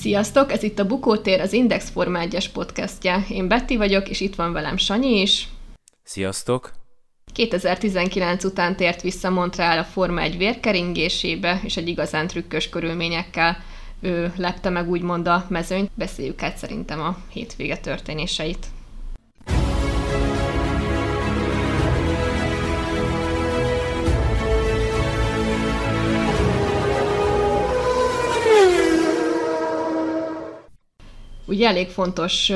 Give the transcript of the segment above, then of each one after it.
Sziasztok, ez itt a Bukótér, az Index Forma 1-es podcastja. Én Betty vagyok, és itt van velem Sanyi is. Sziasztok! 2019 után tért vissza Montreal a Forma 1 vérkeringésébe, és egy igazán trükkös körülményekkel ő lepte meg úgymond a mezőnyt. Beszéljük át szerintem a hétvége történéseit. Ugye elég fontos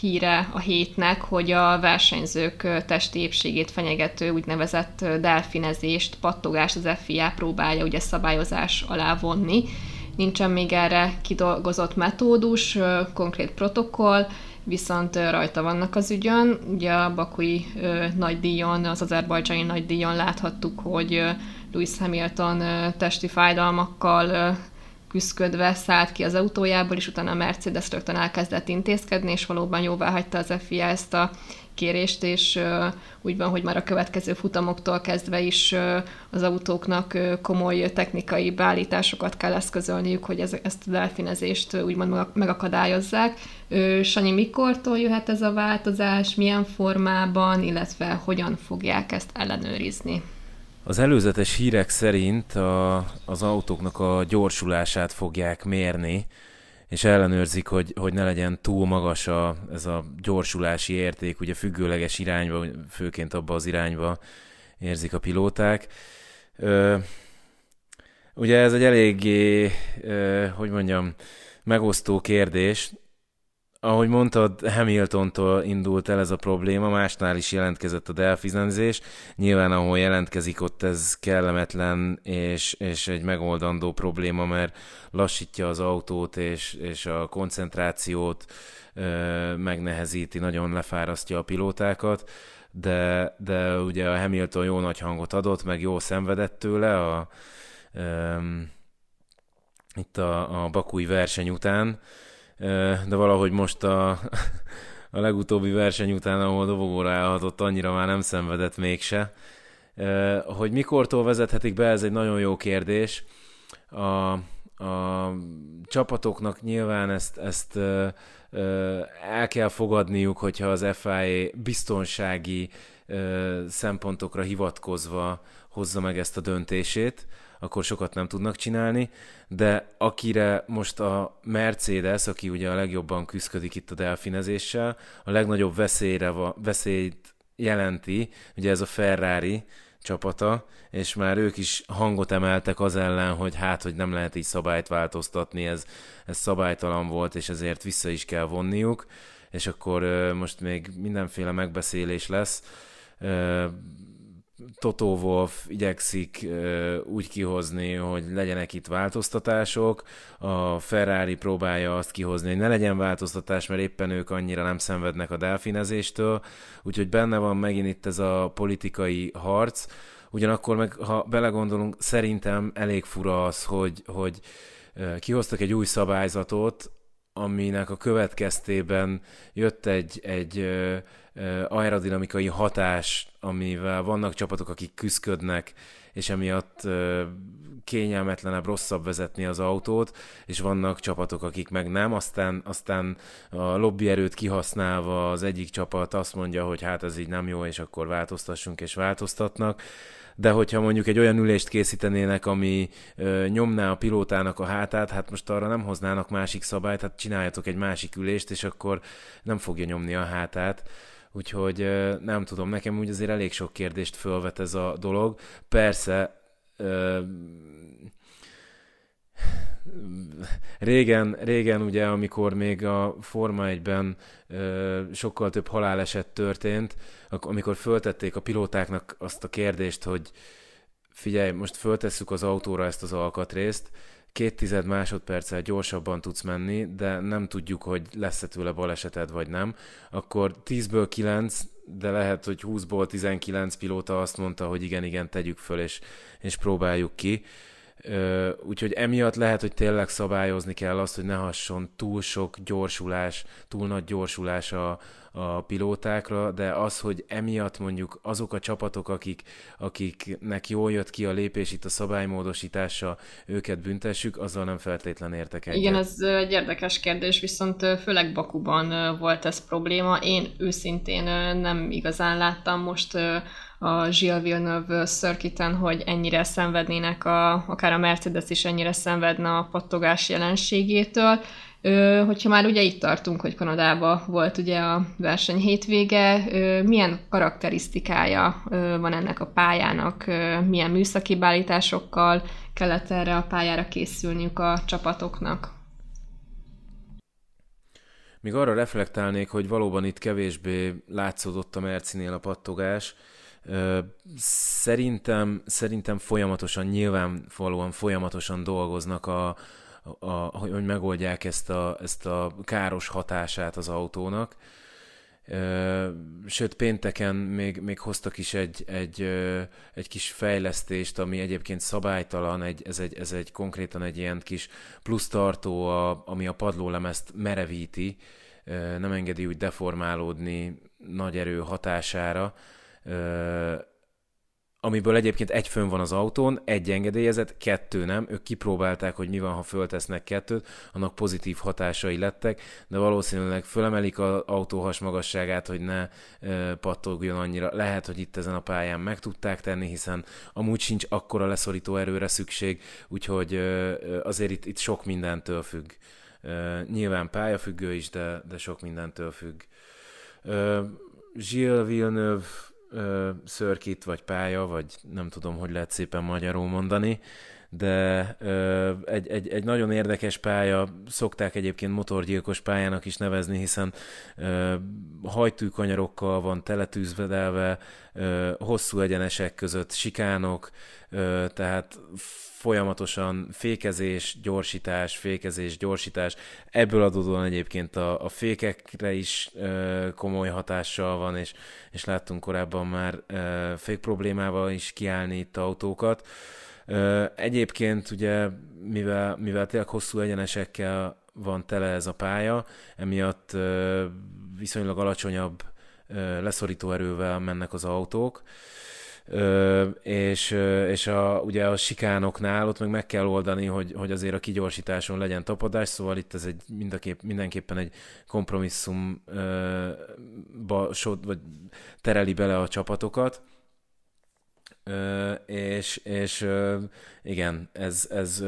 híre a hétnek, hogy a versenyzők testi épségét fenyegető úgynevezett delfinezést, pattogást az FIA próbálja ugye szabályozás alá vonni. Nincsen még erre kidolgozott metódus, konkrét protokoll, viszont rajta vannak az ügyön. Ugye a bakui nagydíjon, az azerbajdzsani nagydíjon láthattuk, hogy Lewis Hamilton testi fájdalmakkal küzdködve szállt ki az autójából, és utána a Mercedes rögtön elkezdett intézkedni, és valóban jóvá hagyta az FIA ezt a kérést, és úgy van, hogy már a következő futamoktól kezdve is az autóknak komoly technikai beállításokat kell eszközölniük, hogy ezt a delfinezést úgymond megakadályozzák. Sanyi, mikortól jöhet ez a változás, milyen formában, illetve hogyan fogják ezt ellenőrizni? Az előzetes hírek szerint a, az autóknak a gyorsulását fogják mérni, és ellenőrzik, hogy, hogy ne legyen túl magas a, ez a gyorsulási érték, ugye függőleges irányba, főként abba az irányba érzik a pilóták. Ö, ugye ez egy eléggé, ö, hogy mondjam, megosztó kérdés, ahogy mondtad, Hamiltontól indult el ez a probléma, másnál is jelentkezett a delfizenzés. Nyilván, ahol jelentkezik, ott ez kellemetlen és, és egy megoldandó probléma, mert lassítja az autót és, és a koncentrációt ö, megnehezíti, nagyon lefárasztja a pilótákat. De, de ugye a Hamilton jó nagy hangot adott, meg jó szenvedett tőle a, ö, itt a, a bakúi verseny után de valahogy most a, a legutóbbi verseny után, ahol dobogóra állhatott, annyira már nem szenvedett mégse. Hogy mikortól vezethetik be, ez egy nagyon jó kérdés. A, a csapatoknak nyilván ezt, ezt el kell fogadniuk, hogyha az FIA biztonsági szempontokra hivatkozva hozza meg ezt a döntését akkor sokat nem tudnak csinálni, de akire most a Mercedes, aki ugye a legjobban küzdik itt a delfinezéssel, a legnagyobb veszélyre va, veszélyt jelenti, ugye ez a Ferrari csapata, és már ők is hangot emeltek az ellen, hogy hát, hogy nem lehet így szabályt változtatni, ez, ez szabálytalan volt, és ezért vissza is kell vonniuk, és akkor most még mindenféle megbeszélés lesz Toto Wolf igyekszik úgy kihozni, hogy legyenek itt változtatások, a Ferrari próbálja azt kihozni, hogy ne legyen változtatás, mert éppen ők annyira nem szenvednek a delfinezéstől, úgyhogy benne van megint itt ez a politikai harc, ugyanakkor meg, ha belegondolunk, szerintem elég fura az, hogy, hogy kihoztak egy új szabályzatot, aminek a következtében jött egy, egy aerodinamikai hatás, amivel vannak csapatok, akik küzdködnek, és emiatt kényelmetlenebb, rosszabb vezetni az autót, és vannak csapatok, akik meg nem, aztán, aztán a lobbyerőt kihasználva az egyik csapat azt mondja, hogy hát ez így nem jó, és akkor változtassunk, és változtatnak de hogyha mondjuk egy olyan ülést készítenének, ami ö, nyomná a pilótának a hátát, hát most arra nem hoznának másik szabályt, hát csináljatok egy másik ülést, és akkor nem fogja nyomni a hátát. Úgyhogy nem tudom, nekem úgy azért elég sok kérdést fölvet ez a dolog. Persze, régen, régen ugye, amikor még a Forma 1-ben sokkal több haláleset történt, amikor föltették a pilótáknak azt a kérdést, hogy figyelj, most föltesszük az autóra ezt az alkatrészt, két tized másodperccel gyorsabban tudsz menni, de nem tudjuk, hogy lesz-e tőle baleseted vagy nem, akkor 10-ből 9, de lehet, hogy 20-ból 19 pilóta azt mondta, hogy igen, igen, tegyük föl, és, és próbáljuk ki. Úgyhogy emiatt lehet, hogy tényleg szabályozni kell azt, hogy ne hasson túl sok gyorsulás, túl nagy gyorsulás a, a pilótákra, de az, hogy emiatt mondjuk azok a csapatok, akik, akiknek jól jött ki a lépés itt a szabálymódosítása, őket büntessük, azzal nem feltétlen értek egyet. Igen, ez egy érdekes kérdés, viszont főleg Bakuban volt ez probléma. Én őszintén nem igazán láttam most a Gilles Villeneuve circuiten, hogy ennyire szenvednének, a, akár a Mercedes is ennyire szenvedne a pattogás jelenségétől. Ö, hogyha már ugye itt tartunk, hogy Kanadában volt ugye a verseny hétvége, ö, milyen karakterisztikája ö, van ennek a pályának, ö, milyen műszaki beállításokkal kellett erre a pályára készülniük a csapatoknak? Még arra reflektálnék, hogy valóban itt kevésbé látszódott a Mercinél a pattogás, Szerintem, szerintem folyamatosan, nyilvánvalóan folyamatosan dolgoznak a, a, hogy megoldják ezt a, ezt a káros hatását az autónak. Sőt, pénteken még, még hoztak is egy, egy, egy kis fejlesztést, ami egyébként szabálytalan, egy, ez, egy, ez egy konkrétan egy ilyen kis plusz tartó, a, ami a padlólemezt merevíti, nem engedi úgy deformálódni nagy erő hatására, amiből egyébként egy fönn van az autón, egy engedélyezett, kettő nem. Ők kipróbálták, hogy mi van, ha föltesznek kettőt, annak pozitív hatásai lettek, de valószínűleg fölemelik az autó hasmagasságát, hogy ne e, pattogjon annyira. Lehet, hogy itt ezen a pályán meg tudták tenni, hiszen amúgy sincs akkora leszorító erőre szükség, úgyhogy e, azért itt, itt sok mindentől függ. E, nyilván pályafüggő is, de, de sok mindentől függ. E, Gilles Villeneuve szörkit, vagy pálya, vagy nem tudom, hogy lehet szépen magyarul mondani, de ö, egy, egy, egy nagyon érdekes pálya, szokták egyébként motorgyilkos pályának is nevezni, hiszen ö, hajtűkanyarokkal van teletűzvedelve, ö, hosszú egyenesek között sikánok, ö, tehát folyamatosan fékezés, gyorsítás, fékezés, gyorsítás. Ebből adódóan egyébként a, a fékekre is ö, komoly hatással van, és, és láttunk korábban már ö, fék problémával is kiállni itt autókat. Ö, egyébként ugye, mivel, mivel tényleg hosszú egyenesekkel van tele ez a pálya, emiatt viszonylag alacsonyabb leszorító erővel mennek az autók, Ö, és, és a, ugye a sikánoknál ott meg meg kell oldani, hogy, hogy azért a kigyorsításon legyen tapadás, szóval itt ez egy mindenképp, mindenképpen egy kompromisszum ö, ba, so, vagy tereli bele a csapatokat. És, és igen, ez, ez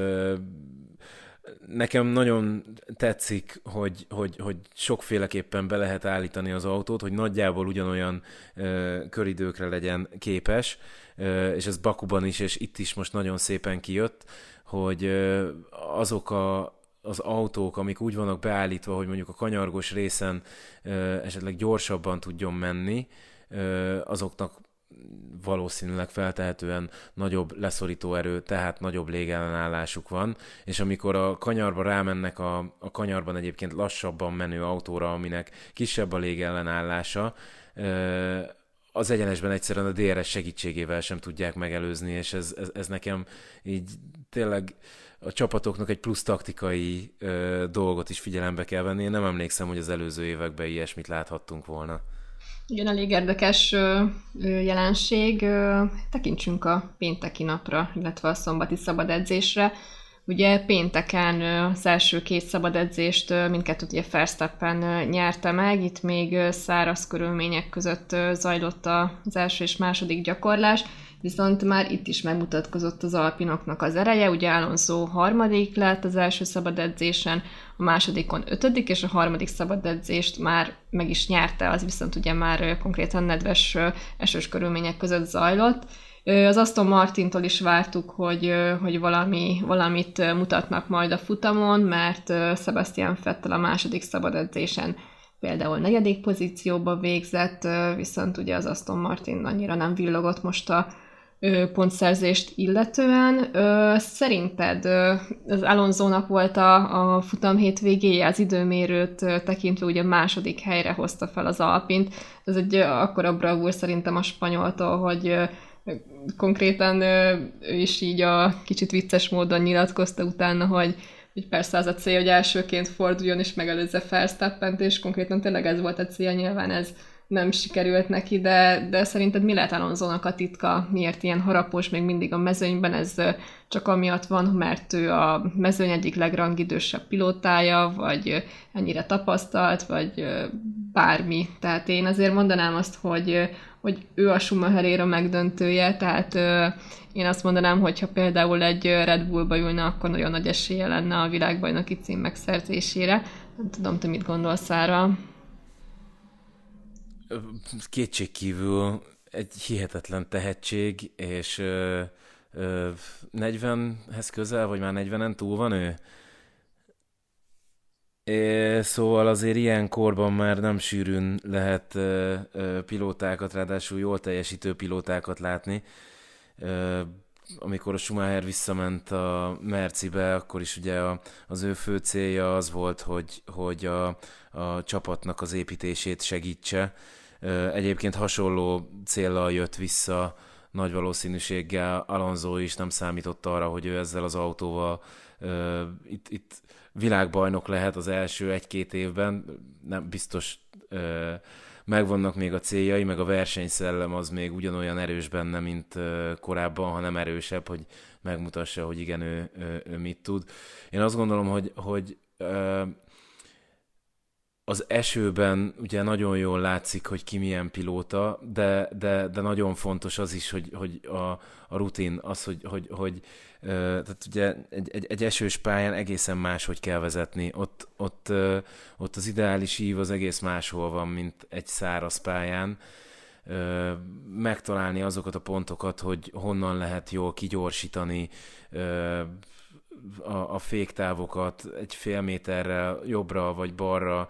nekem nagyon tetszik, hogy, hogy, hogy sokféleképpen be lehet állítani az autót, hogy nagyjából ugyanolyan köridőkre legyen képes, és ez Bakuban is, és itt is most nagyon szépen kijött, hogy azok a, az autók, amik úgy vannak beállítva, hogy mondjuk a kanyargos részen esetleg gyorsabban tudjon menni, azoknak valószínűleg feltehetően nagyobb leszorító erő, tehát nagyobb légellenállásuk van, és amikor a kanyarba rámennek a, a kanyarban egyébként lassabban menő autóra, aminek kisebb a légellenállása, az egyenesben egyszerűen a DRS segítségével sem tudják megelőzni, és ez, ez, ez nekem így tényleg a csapatoknak egy plusz taktikai ö, dolgot is figyelembe kell venni. Én nem emlékszem, hogy az előző években ilyesmit láthattunk volna. Igen, elég érdekes jelenség. Tekintsünk a pénteki napra, illetve a szombati szabad edzésre. Ugye pénteken az első két szabad edzést mindkettőt ugye Verstappen nyerte meg, itt még száraz körülmények között zajlott az első és második gyakorlás, viszont már itt is megmutatkozott az alpinoknak az ereje, ugye Alonso harmadik lett az első szabad edzésen, a másodikon ötödik, és a harmadik szabad edzést már meg is nyerte, az viszont ugye már konkrétan nedves esős körülmények között zajlott. Az Aston Martintól is vártuk, hogy, hogy valami, valamit mutatnak majd a futamon, mert Sebastian Fettel a második szabad edzésen például negyedik pozícióba végzett, viszont ugye az Aston Martin annyira nem villogott most a pontszerzést illetően. Szerinted az Alonzónak volt a, a futam hétvégéje, az időmérőt tekintve ugye második helyre hozta fel az Alpint. Ez egy akkora bravúr szerintem a spanyoltól, hogy konkrétan ő is így a kicsit vicces módon nyilatkozta utána, hogy hogy persze az a cél, hogy elsőként forduljon és megelőzze Verstappent, és konkrétan tényleg ez volt a cél, nyilván ez nem sikerült neki, de, de szerinted mi lehet Alonzónak a titka, miért ilyen harapos még mindig a mezőnyben, ez csak amiatt van, mert ő a mezőny egyik legrangidősebb pilótája, vagy ennyire tapasztalt, vagy bármi. Tehát én azért mondanám azt, hogy, hogy ő a Schumacher a megdöntője, tehát én azt mondanám, hogy ha például egy Red Bullba ülne, akkor nagyon nagy esélye lenne a világbajnoki cím megszerzésére. Nem tudom, te mit gondolsz arra? Kétségkívül egy hihetetlen tehetség, és ö, ö, 40-hez közel, vagy már 40-en túl van ő? É, szóval azért ilyen korban már nem sűrűn lehet ö, ö, pilótákat, ráadásul jól teljesítő pilótákat látni. Ö, amikor a Schumacher visszament a Mercibe, akkor is ugye a, az ő fő célja az volt, hogy, hogy a, a csapatnak az építését segítse, Egyébként hasonló célral jött vissza nagy valószínűséggel Alonso is nem számított arra, hogy ő ezzel az autóval uh, itt, itt világbajnok lehet az első egy-két évben, nem biztos uh, megvannak még a céljai, meg a versenyszellem az még ugyanolyan erős benne, mint uh, korábban, hanem erősebb, hogy megmutassa, hogy igen, ő, ő, ő mit tud. Én azt gondolom, hogy, hogy uh, az esőben ugye nagyon jól látszik, hogy ki milyen pilóta, de, de, de nagyon fontos az is, hogy, hogy a, a rutin, az, hogy, hogy, hogy tehát ugye egy, egy, egy esős pályán egészen más, hogy kell vezetni. Ott, ott, ott az ideális ív az egész máshol van, mint egy száraz pályán. Megtalálni azokat a pontokat, hogy honnan lehet jól kigyorsítani, a, a féktávokat egy fél méterrel jobbra vagy balra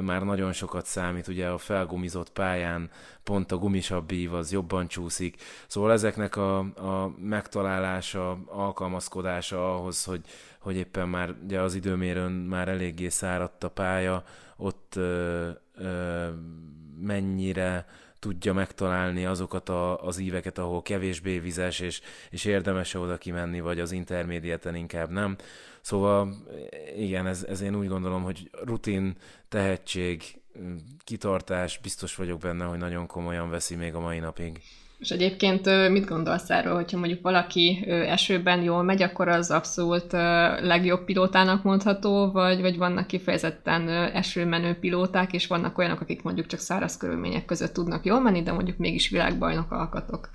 már nagyon sokat számít, ugye a felgumizott pályán pont a gumisabb ív az jobban csúszik, szóval ezeknek a, a megtalálása, alkalmazkodása ahhoz, hogy, hogy éppen már ugye az időmérőn már eléggé száradt a pálya, ott ö, ö, mennyire tudja megtalálni azokat a, az íveket, ahol kevésbé vizes, és, és érdemes oda kimenni, vagy az intermédieten inkább nem. Szóval igen, ez, ez én úgy gondolom, hogy rutin, tehetség, kitartás, biztos vagyok benne, hogy nagyon komolyan veszi még a mai napig. És egyébként mit gondolsz erről, hogyha mondjuk valaki esőben jól megy, akkor az abszolút legjobb pilótának mondható, vagy, vagy vannak kifejezetten esőmenő pilóták, és vannak olyanok, akik mondjuk csak száraz körülmények között tudnak jól menni, de mondjuk mégis világbajnok alkatok?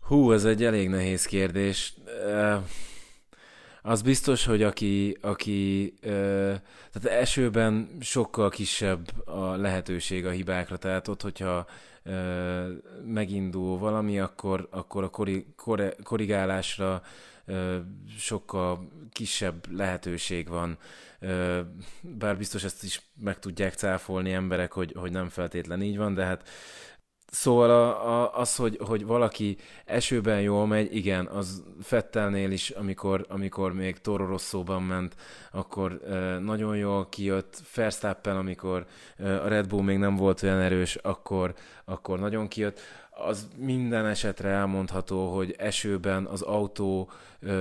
Hú, ez egy elég nehéz kérdés. Az biztos, hogy aki, aki tehát esőben sokkal kisebb a lehetőség a hibákra, tehát ott, hogyha megindul valami, akkor, akkor a kori, kore, korrigálásra sokkal kisebb lehetőség van. Bár biztos ezt is meg tudják cáfolni emberek, hogy, hogy nem feltétlen így van, de hát Szóval a, a, az, hogy, hogy valaki esőben jól megy, igen, az Fettelnél is, amikor, amikor még Toro Rosszóban ment, akkor e, nagyon jól kijött. Verstappen, amikor e, a Red Bull még nem volt olyan erős, akkor, akkor nagyon kijött az minden esetre elmondható, hogy esőben az autó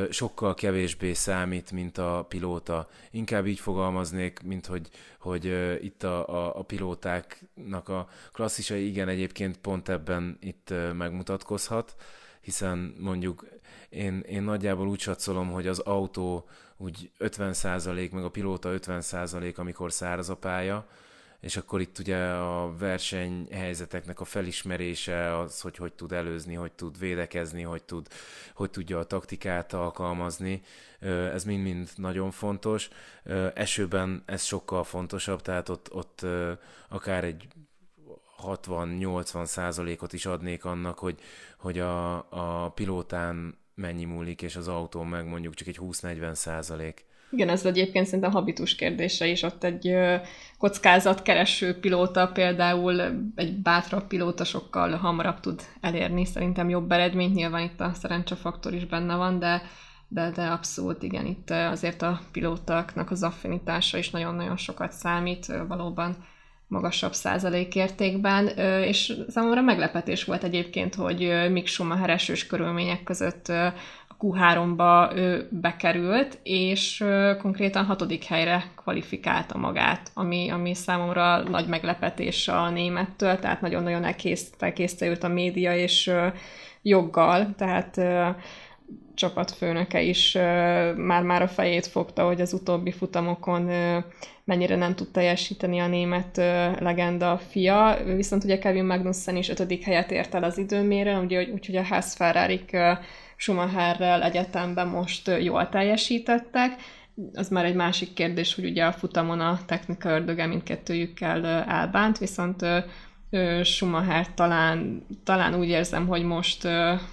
sokkal kevésbé számít, mint a pilóta. Inkább így fogalmaznék, mint hogy, hogy itt a, a, a pilótáknak a klasszisai, igen, egyébként pont ebben itt megmutatkozhat, hiszen mondjuk én, én nagyjából úgy satszolom, hogy az autó úgy 50% meg a pilóta 50% amikor száraz a pálya, és akkor itt ugye a versenyhelyzeteknek a felismerése, az, hogy hogy tud előzni, hogy tud védekezni, hogy, tud, hogy tudja a taktikát alkalmazni, ez mind-mind nagyon fontos. Esőben ez sokkal fontosabb, tehát ott, ott akár egy 60-80 százalékot is adnék annak, hogy, hogy a, a pilótán mennyi múlik, és az autón meg mondjuk csak egy 20-40 százalék. Igen, ez egyébként szerintem habitus kérdése is. Ott egy kockázatkereső pilóta, például egy bátrabb pilóta sokkal hamarabb tud elérni szerintem jobb eredményt. Nyilván itt a szerencsefaktor is benne van, de, de, de abszolút igen, itt azért a pilótáknak az affinitása is nagyon-nagyon sokat számít. Valóban magasabb százalékértékben, és számomra meglepetés volt egyébként, hogy Mick Schumacher esős körülmények között a Q3-ba bekerült, és konkrétan hatodik helyre kvalifikálta magát, ami, ami számomra nagy meglepetés a némettől, tehát nagyon-nagyon elkészte őt a média, és joggal, tehát csapatfőnöke is már-már a fejét fogta, hogy az utóbbi futamokon mennyire nem tud teljesíteni a német legenda fia, viszont ugye Kevin Magnussen is ötödik helyet ért el az időmérő, úgyhogy, úgyhogy a Haas ferrari Schumacherrel egyetemben most jól teljesítettek. Az már egy másik kérdés, hogy ugye a futamon a technika ördöge mindkettőjükkel elbánt, viszont Schumacher talán, talán úgy érzem, hogy most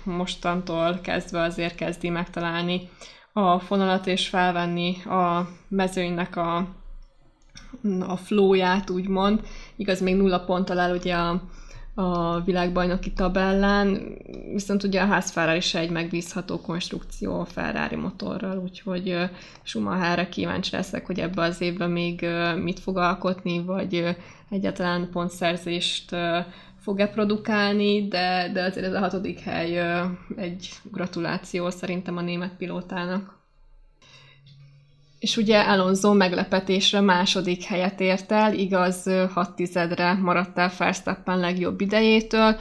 mostantól kezdve azért kezdi megtalálni a fonalat és felvenni a mezőnynek a, a flóját, úgymond. Igaz, még nulla ponttal el ugye a, a világbajnoki tabellán, viszont ugye a házfára is egy megbízható konstrukció a Ferrari motorral, úgyhogy Schumacherre kíváncsi leszek, hogy ebbe az évben még mit fog alkotni, vagy egyáltalán pontszerzést fog-e produkálni, de, de azért ez a hatodik hely egy gratuláció szerintem a német pilótának. És ugye Alonso meglepetésre második helyet ért el, igaz 6 tizedre maradt el Verstappen legjobb idejétől.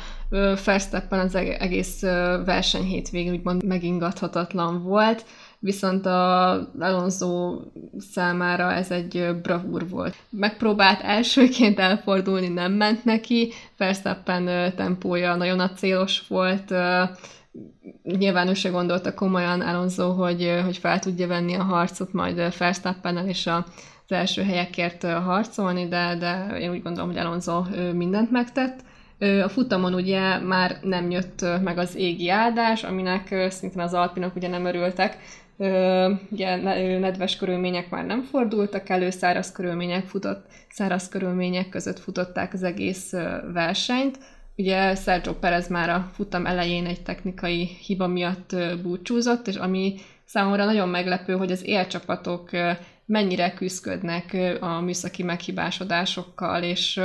Verstappen az egész verseny hétvégén úgymond megingathatatlan volt viszont a Alonso számára ez egy bravúr volt. Megpróbált elsőként elfordulni, nem ment neki, Verstappen tempója nagyon acélos volt, nyilván ő se gondolta komolyan Alonso, hogy, hogy fel tudja venni a harcot majd Verstappennel és a, az első helyekért harcolni, de, de én úgy gondolom, hogy Alonso mindent megtett. A futamon ugye már nem jött meg az égi áldás, aminek szintén az alpinok ugye nem örültek, ugye nedves körülmények már nem fordultak elő, száraz körülmények futott, száraz körülmények között futották az egész versenyt. Ugye Sergio Perez már a futam elején egy technikai hiba miatt búcsúzott, és ami számomra nagyon meglepő, hogy az élcsapatok mennyire küzdködnek a műszaki meghibásodásokkal, és,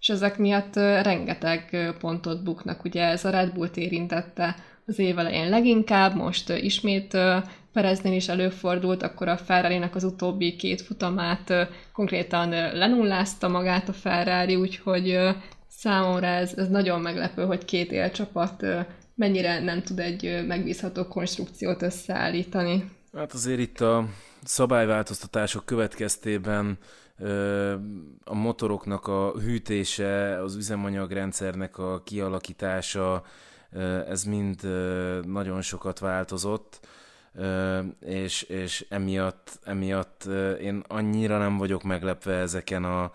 és ezek miatt rengeteg pontot buknak. Ugye ez a Red Bull-t érintette az év elején leginkább, most ismét Pereznél is előfordult, akkor a ferrari az utóbbi két futamát konkrétan lenullázta magát a Ferrari, úgyhogy számomra ez, ez nagyon meglepő, hogy két élcsapat mennyire nem tud egy megbízható konstrukciót összeállítani. Hát azért itt a szabályváltoztatások következtében a motoroknak a hűtése, az üzemanyagrendszernek a kialakítása, ez mind nagyon sokat változott és, és emiatt, emiatt én annyira nem vagyok meglepve ezeken a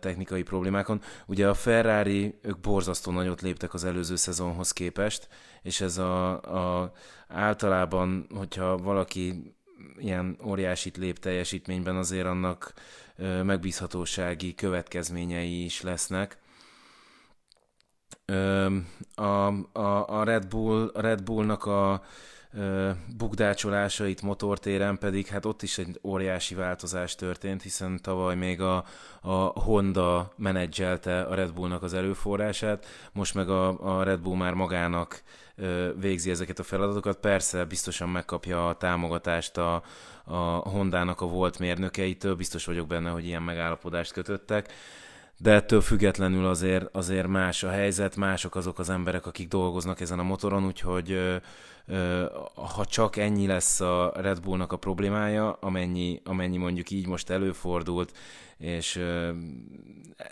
technikai problémákon. Ugye a Ferrari, ők borzasztó nagyot léptek az előző szezonhoz képest, és ez a, a általában, hogyha valaki ilyen óriásit lép teljesítményben, azért annak megbízhatósági következményei is lesznek. A, a, a Red Bull, Red Bullnak a bukdácsolásait motortéren pedig hát ott is egy óriási változás történt, hiszen tavaly még a, a Honda menedzselte a Red Bullnak az erőforrását, most meg a, a Red Bull már magának végzi ezeket a feladatokat. Persze biztosan megkapja a támogatást a, a Hondának a volt mérnökeitől, biztos vagyok benne, hogy ilyen megállapodást kötöttek, de ettől függetlenül azért, azért más a helyzet, mások azok az emberek, akik dolgoznak ezen a motoron, úgyhogy ha csak ennyi lesz a Red Bullnak a problémája, amennyi, amennyi mondjuk így most előfordult, és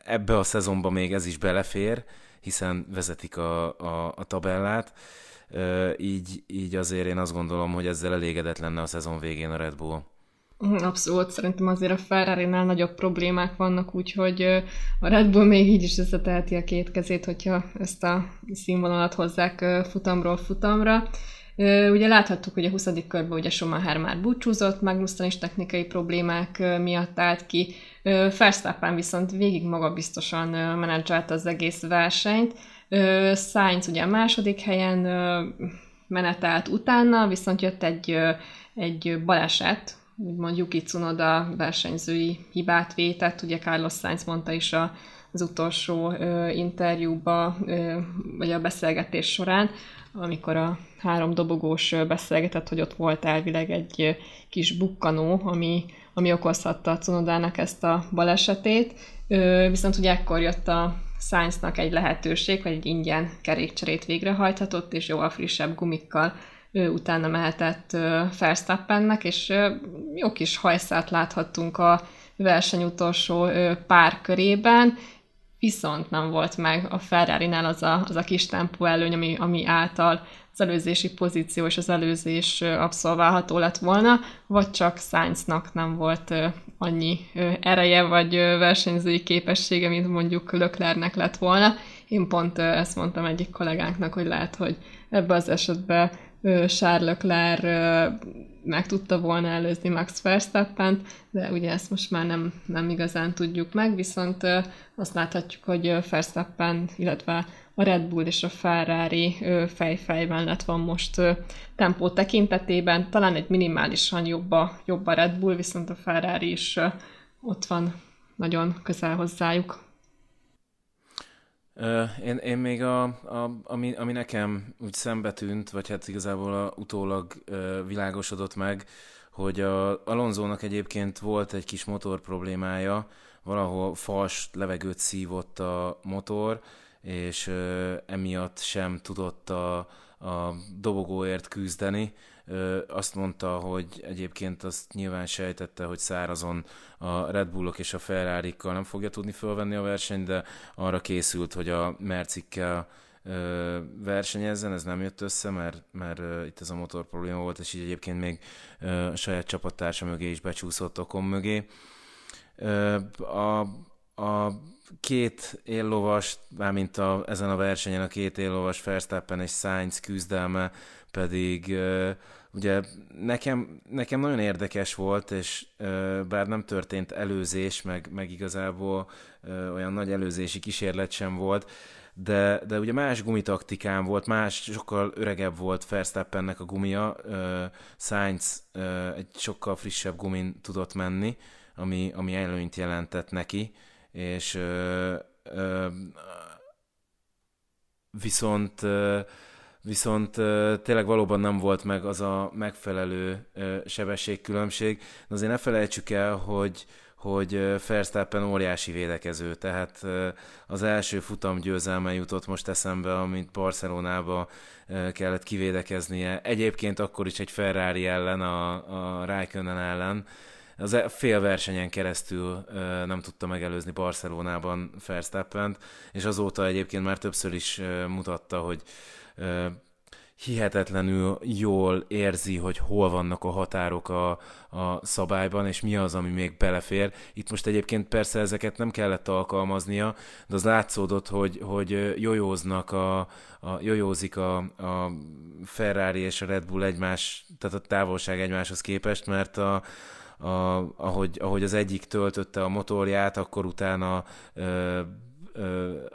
ebbe a szezonba még ez is belefér, hiszen vezetik a, a, a tabellát, így, így azért én azt gondolom, hogy ezzel elégedett lenne a szezon végén a Red Bull. Abszolút, szerintem azért a ferrari nagyobb problémák vannak, úgyhogy a Red Bull még így is összeteheti a két kezét, hogyha ezt a színvonalat hozzák futamról futamra. Ugye láthattuk, hogy a 20. körben ugye Schumacher már búcsúzott, Magnussen is technikai problémák miatt állt ki. Verstappen viszont végig magabiztosan menedzselte az egész versenyt. Sainz ugye a második helyen menetelt utána, viszont jött egy, egy baleset, úgymond Yuki Tsunoda versenyzői hibát vétett, ugye Carlos Sainz mondta is a, az utolsó ö, interjúba, ö, vagy a beszélgetés során, amikor a három dobogós beszélgetett, hogy ott volt elvileg egy kis bukkanó, ami, ami okozhatta a Cunodának ezt a balesetét. Viszont ugye ekkor jött a Science-nak egy lehetőség, hogy egy ingyen kerékcserét végrehajthatott, és jóval frissebb gumikkal ő utána mehetett Verstappennek, és jó kis hajszát láthattunk a verseny utolsó pár körében, viszont nem volt meg a Ferrari-nál az a, az a kis tempó előny, ami, ami által az előzési pozíció és az előzés abszolválható lett volna, vagy csak Sainznak nem volt annyi ereje vagy versenyzői képessége, mint mondjuk Löklernek lett volna. Én pont ezt mondtam egyik kollégánknak, hogy lehet, hogy ebbe az esetben Charles Leclerc meg tudta volna előzni Max verstappen de ugye ezt most már nem, nem igazán tudjuk meg, viszont azt láthatjuk, hogy Verstappen, illetve a Red Bull és a Ferrari fejfejben lett van most tempó tekintetében, talán egy minimálisan jobb a, jobb a Red Bull, viszont a Ferrari is ott van nagyon közel hozzájuk. Én, én még a, a, ami, ami nekem úgy szembe tűnt, vagy hát igazából a, utólag világosodott meg, hogy a Alonzónak egyébként volt egy kis motor problémája, valahol fals levegőt szívott a motor, és emiatt sem tudott a, a dobogóért küzdeni, azt mondta, hogy egyébként azt nyilván sejtette, hogy szárazon a Red Bullok és a ferrari nem fogja tudni fölvenni a versenyt, de arra készült, hogy a Mercikkel versenyezzen, ez nem jött össze, mert, mert itt ez a motor probléma volt, és így egyébként még a saját csapattársa mögé is becsúszott okon mögé. A, a két éllovas, mármint a, ezen a versenyen a két éllovas Verstappen és Sainz küzdelme pedig Ugye nekem, nekem nagyon érdekes volt, és bár nem történt előzés, meg, meg igazából olyan nagy előzési kísérlet sem volt, de, de ugye más gumitaktikám volt, más, sokkal öregebb volt Verstappennek a gumia, Sainz egy sokkal frissebb gumin tudott menni, ami, ami előnyt jelentett neki, és viszont viszont tényleg valóban nem volt meg az a megfelelő sebességkülönbség. De azért ne felejtsük el, hogy, hogy Verstappen óriási védekező, tehát az első futam győzelme jutott most eszembe, amit Barcelonába kellett kivédekeznie. Egyébként akkor is egy Ferrari ellen, a, a Raikkonen ellen, az e, fél versenyen keresztül nem tudta megelőzni Barcelonában Verstappent, és azóta egyébként már többször is mutatta, hogy hihetetlenül jól érzi, hogy hol vannak a határok a, a szabályban, és mi az, ami még belefér. Itt most egyébként persze ezeket nem kellett alkalmaznia, de az látszódott, hogy, hogy jojóznak a, a jojózik a, a Ferrari és a Red Bull egymás, tehát a távolság egymáshoz képest, mert a, a, ahogy, ahogy az egyik töltötte a motorját, akkor utána ö,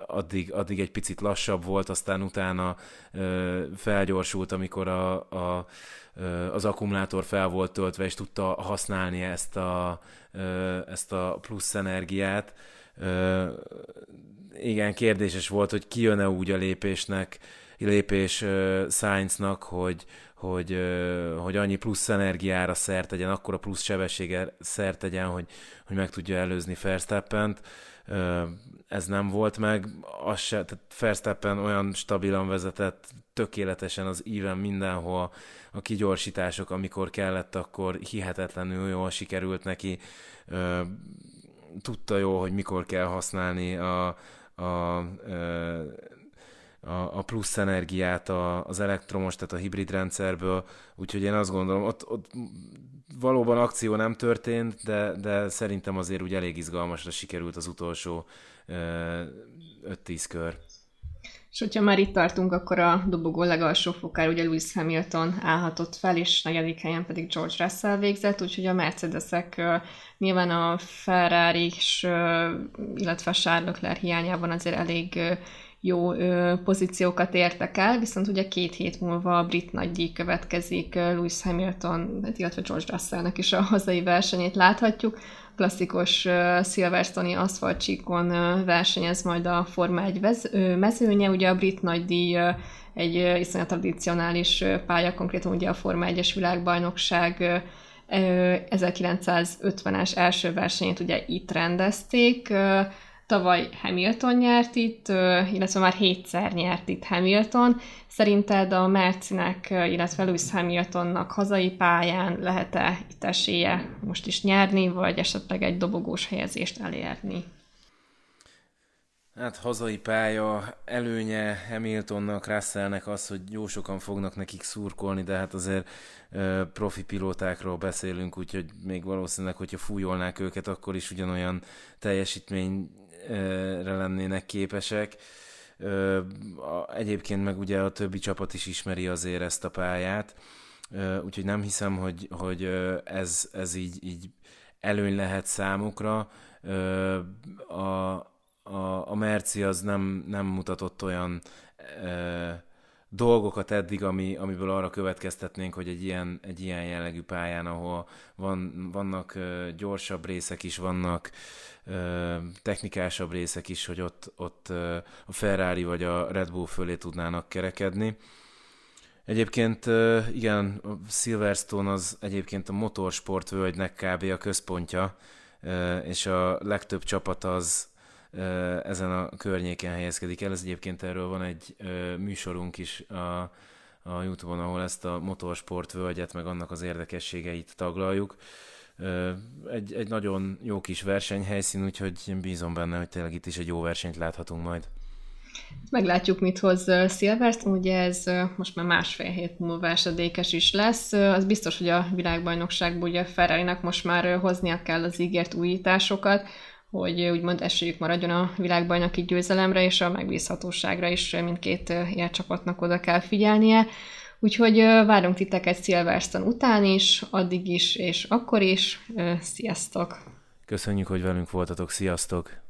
addig, addig egy picit lassabb volt, aztán utána felgyorsult, amikor a, a, az akkumulátor fel volt töltve, és tudta használni ezt a, ezt a plusz energiát. Igen, kérdéses volt, hogy ki jön-e úgy a lépésnek, lépés Science-nak, hogy, hogy, hogy annyi plusz energiára szert tegyen, akkor a plusz sebessége szert tegyen, hogy, hogy meg tudja előzni Verstappent. Ez nem volt meg, az se, tehát Verstappen olyan stabilan vezetett, tökéletesen az íven mindenhol, a kigyorsítások, amikor kellett, akkor hihetetlenül jól sikerült neki, tudta jó, hogy mikor kell használni a, a, a, a plusz energiát az elektromos, tehát a hibrid rendszerből, úgyhogy én azt gondolom, ott, ott valóban akció nem történt, de, de szerintem azért úgy elég izgalmasra sikerült az utolsó 5-10 kör. És hogyha már itt tartunk, akkor a dobogó legalsó fokán ugye Lewis Hamilton állhatott fel, és negyedik helyen pedig George Russell végzett, úgyhogy a Mercedesek nyilván a Ferrari illetve a Charles Leclerc hiányában azért elég jó ö, pozíciókat értek el, viszont ugye két hét múlva a brit nagydíj következik, Lewis Hamilton, illetve George Russellnek is a hazai versenyét láthatjuk. Klasszikus uh, Silverstone-i aszfaltcsíkon uh, versenyez majd a Forma 1 vez, uh, mezőnye, ugye a brit nagydíj egy uh, iszonyat tradicionális pálya, konkrétan ugye a Forma 1-es világbajnokság uh, 1950-es első versenyét ugye itt rendezték, Tavaly Hamilton nyert itt, illetve már hétszer nyert itt Hamilton. Szerinted a Mercinek, illetve Lewis Hamiltonnak hazai pályán lehet-e itt esélye most is nyerni, vagy esetleg egy dobogós helyezést elérni? Hát hazai pálya előnye Hamiltonnak, Russellnek az, hogy jó sokan fognak nekik szurkolni, de hát azért uh, profi pilótákról beszélünk, úgyhogy még valószínűleg, hogyha fújolnák őket, akkor is ugyanolyan teljesítmény lennének képesek. Egyébként meg ugye a többi csapat is ismeri azért ezt a pályát, úgyhogy nem hiszem, hogy, hogy ez, ez így, így előny lehet számukra. A, a, a Merci az nem, nem mutatott olyan dolgokat eddig, ami, amiből arra következtetnénk, hogy egy ilyen, egy ilyen jellegű pályán, ahol van, vannak gyorsabb részek is, vannak technikásabb részek is, hogy ott, ott a Ferrari vagy a Red Bull fölé tudnának kerekedni. Egyébként igen, Silverstone az egyébként a motorsport völgynek kb. a központja, és a legtöbb csapat az ezen a környéken helyezkedik el. Ez egyébként erről van egy műsorunk is a, a Youtube-on, ahol ezt a motorsport völgyet, meg annak az érdekességeit taglaljuk. Egy, egy nagyon jó kis versenyhelyszín, úgyhogy én bízom benne, hogy tényleg itt is egy jó versenyt láthatunk majd. Meglátjuk, mit hoz Silverstone, ugye ez most már másfél hét múlva esedékes is lesz. Az biztos, hogy a világbajnokságban ugye ferrari most már hoznia kell az ígért újításokat, hogy úgymond esélyük maradjon a világbajnoki győzelemre, és a megbízhatóságra is mindkét ilyen csapatnak oda kell figyelnie. Úgyhogy várunk titeket Silverstone után is, addig is, és akkor is. Sziasztok! Köszönjük, hogy velünk voltatok, sziasztok!